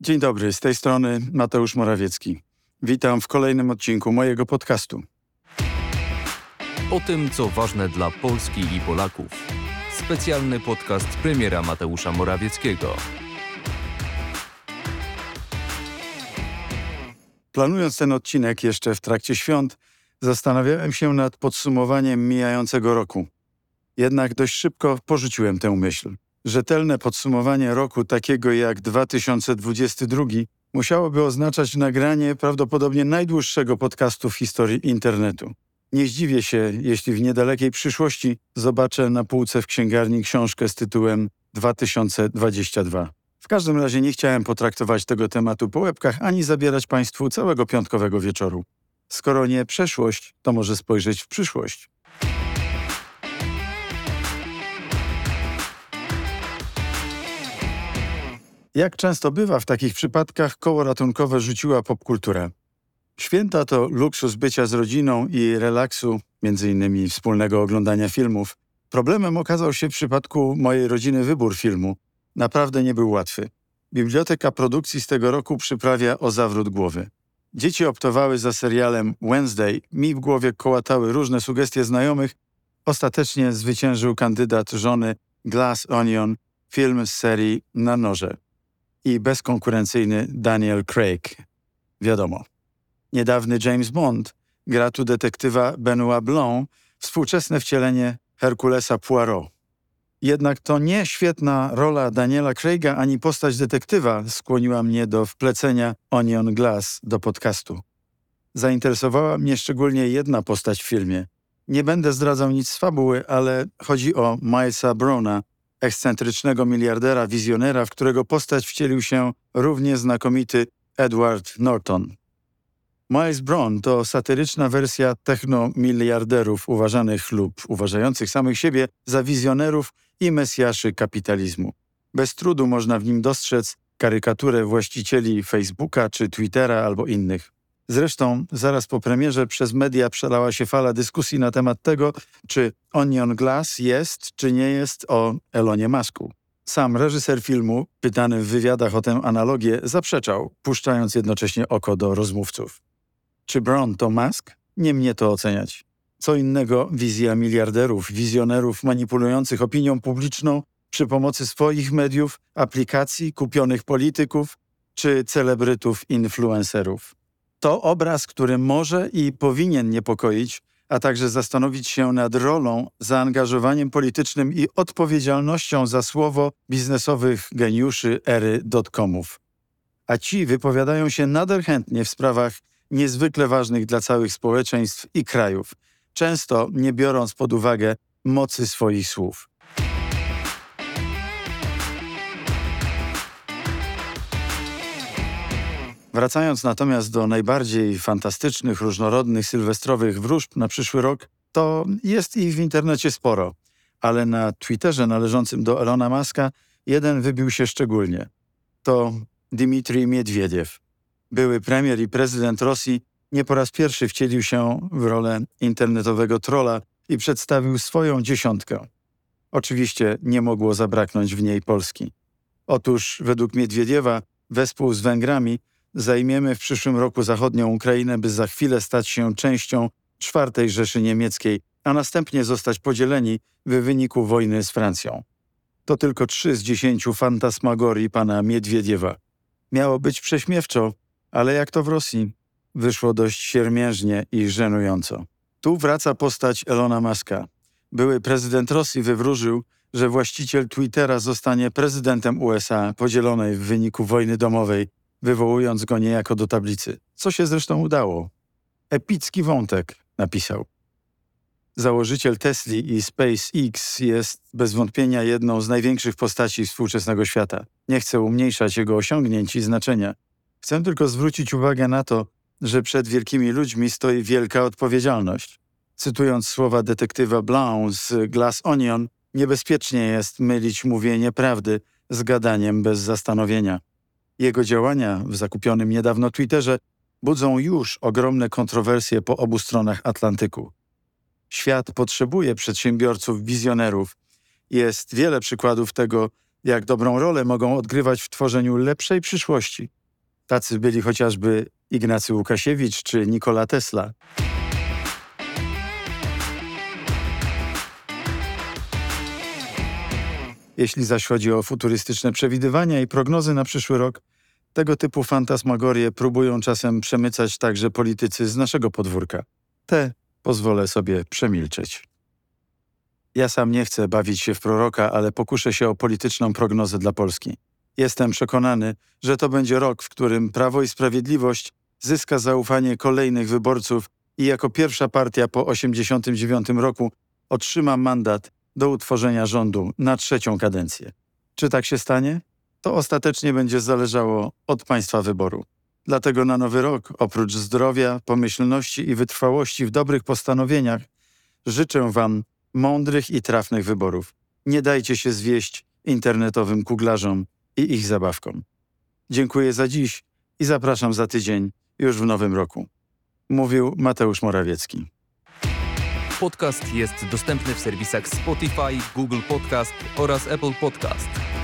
Dzień dobry, z tej strony Mateusz Morawiecki. Witam w kolejnym odcinku mojego podcastu. O tym, co ważne dla Polski i Polaków. Specjalny podcast premiera Mateusza Morawieckiego. Planując ten odcinek jeszcze w trakcie świąt, zastanawiałem się nad podsumowaniem mijającego roku. Jednak dość szybko porzuciłem tę myśl. Rzetelne podsumowanie roku takiego jak 2022 musiałoby oznaczać nagranie prawdopodobnie najdłuższego podcastu w historii internetu. Nie zdziwię się, jeśli w niedalekiej przyszłości zobaczę na półce w księgarni książkę z tytułem 2022. W każdym razie nie chciałem potraktować tego tematu po łebkach ani zabierać Państwu całego piątkowego wieczoru. Skoro nie przeszłość, to może spojrzeć w przyszłość. Jak często bywa w takich przypadkach, koło ratunkowe rzuciła popkulturę. Święta to luksus bycia z rodziną i relaksu, między innymi wspólnego oglądania filmów. Problemem okazał się w przypadku mojej rodziny wybór filmu. Naprawdę nie był łatwy. Biblioteka produkcji z tego roku przyprawia o zawrót głowy. Dzieci optowały za serialem Wednesday, mi w głowie kołatały różne sugestie znajomych. Ostatecznie zwyciężył kandydat żony Glass Onion, film z serii Na noże i bezkonkurencyjny Daniel Craig. Wiadomo. Niedawny James Bond gra tu detektywa Benoit Blanc, współczesne wcielenie Herkulesa Poirot. Jednak to nie świetna rola Daniela Craiga ani postać detektywa skłoniła mnie do wplecenia Onion Glass do podcastu. Zainteresowała mnie szczególnie jedna postać w filmie. Nie będę zdradzał nic z fabuły, ale chodzi o Milesa Browna, ekscentrycznego miliardera, wizjonera, w którego postać wcielił się równie znakomity Edward Norton. Miles Brown to satyryczna wersja technomiliarderów uważanych lub uważających samych siebie za wizjonerów i mesjaszy kapitalizmu. Bez trudu można w nim dostrzec karykaturę właścicieli Facebooka czy Twittera albo innych. Zresztą zaraz po premierze przez media przelała się fala dyskusji na temat tego, czy Onion Glass jest czy nie jest o Elonie Masku. Sam reżyser filmu, pytany w wywiadach o tę analogię, zaprzeczał, puszczając jednocześnie oko do rozmówców. Czy Brown to Musk? Nie mnie to oceniać. Co innego wizja miliarderów, wizjonerów manipulujących opinią publiczną przy pomocy swoich mediów, aplikacji, kupionych polityków czy celebrytów influencerów. To obraz, który może i powinien niepokoić, a także zastanowić się nad rolą, zaangażowaniem politycznym i odpowiedzialnością za słowo biznesowych geniuszy ery dotcomów. A ci wypowiadają się nader chętnie w sprawach niezwykle ważnych dla całych społeczeństw i krajów, często nie biorąc pod uwagę mocy swoich słów. Wracając natomiast do najbardziej fantastycznych, różnorodnych sylwestrowych wróżb na przyszły rok, to jest ich w internecie sporo, ale na Twitterze należącym do Elona Muska jeden wybił się szczególnie. To Dmitrij Miedwiediew. Były premier i prezydent Rosji nie po raz pierwszy wcielił się w rolę internetowego trola i przedstawił swoją dziesiątkę. Oczywiście nie mogło zabraknąć w niej Polski. Otóż według Miedwiediewa wespół z Węgrami zajmiemy w przyszłym roku zachodnią Ukrainę, by za chwilę stać się częścią czwartej Rzeszy Niemieckiej, a następnie zostać podzieleni w wyniku wojny z Francją. To tylko trzy z dziesięciu fantasmagorii pana Miedwiediewa. Miało być prześmiewczo, ale jak to w Rosji, wyszło dość siermiężnie i żenująco. Tu wraca postać Elona Muska. Były prezydent Rosji wywróżył, że właściciel Twittera zostanie prezydentem USA podzielonej w wyniku wojny domowej wywołując go niejako do tablicy, co się zresztą udało. Epicki wątek, napisał. Założyciel Tesli i SpaceX jest bez wątpienia jedną z największych postaci współczesnego świata. Nie chcę umniejszać jego osiągnięć i znaczenia. Chcę tylko zwrócić uwagę na to, że przed wielkimi ludźmi stoi wielka odpowiedzialność. Cytując słowa detektywa Blanc z Glass Onion, niebezpiecznie jest mylić mówienie prawdy z gadaniem bez zastanowienia. Jego działania w zakupionym niedawno Twitterze budzą już ogromne kontrowersje po obu stronach Atlantyku. Świat potrzebuje przedsiębiorców, wizjonerów. Jest wiele przykładów tego, jak dobrą rolę mogą odgrywać w tworzeniu lepszej przyszłości. Tacy byli chociażby Ignacy Łukasiewicz czy Nikola Tesla. Jeśli zaś chodzi o futurystyczne przewidywania i prognozy na przyszły rok, tego typu fantasmagorie próbują czasem przemycać także politycy z naszego podwórka. Te pozwolę sobie przemilczeć. Ja sam nie chcę bawić się w proroka, ale pokuszę się o polityczną prognozę dla Polski. Jestem przekonany, że to będzie rok, w którym Prawo i Sprawiedliwość zyska zaufanie kolejnych wyborców i jako pierwsza partia po 1989 roku otrzyma mandat do utworzenia rządu na trzecią kadencję. Czy tak się stanie? To ostatecznie będzie zależało od Państwa wyboru. Dlatego na nowy rok, oprócz zdrowia, pomyślności i wytrwałości w dobrych postanowieniach, życzę Wam mądrych i trafnych wyborów. Nie dajcie się zwieść internetowym kuglarzom i ich zabawkom. Dziękuję za dziś i zapraszam za tydzień, już w nowym roku. Mówił Mateusz Morawiecki. Podcast jest dostępny w serwisach Spotify, Google Podcast oraz Apple Podcast.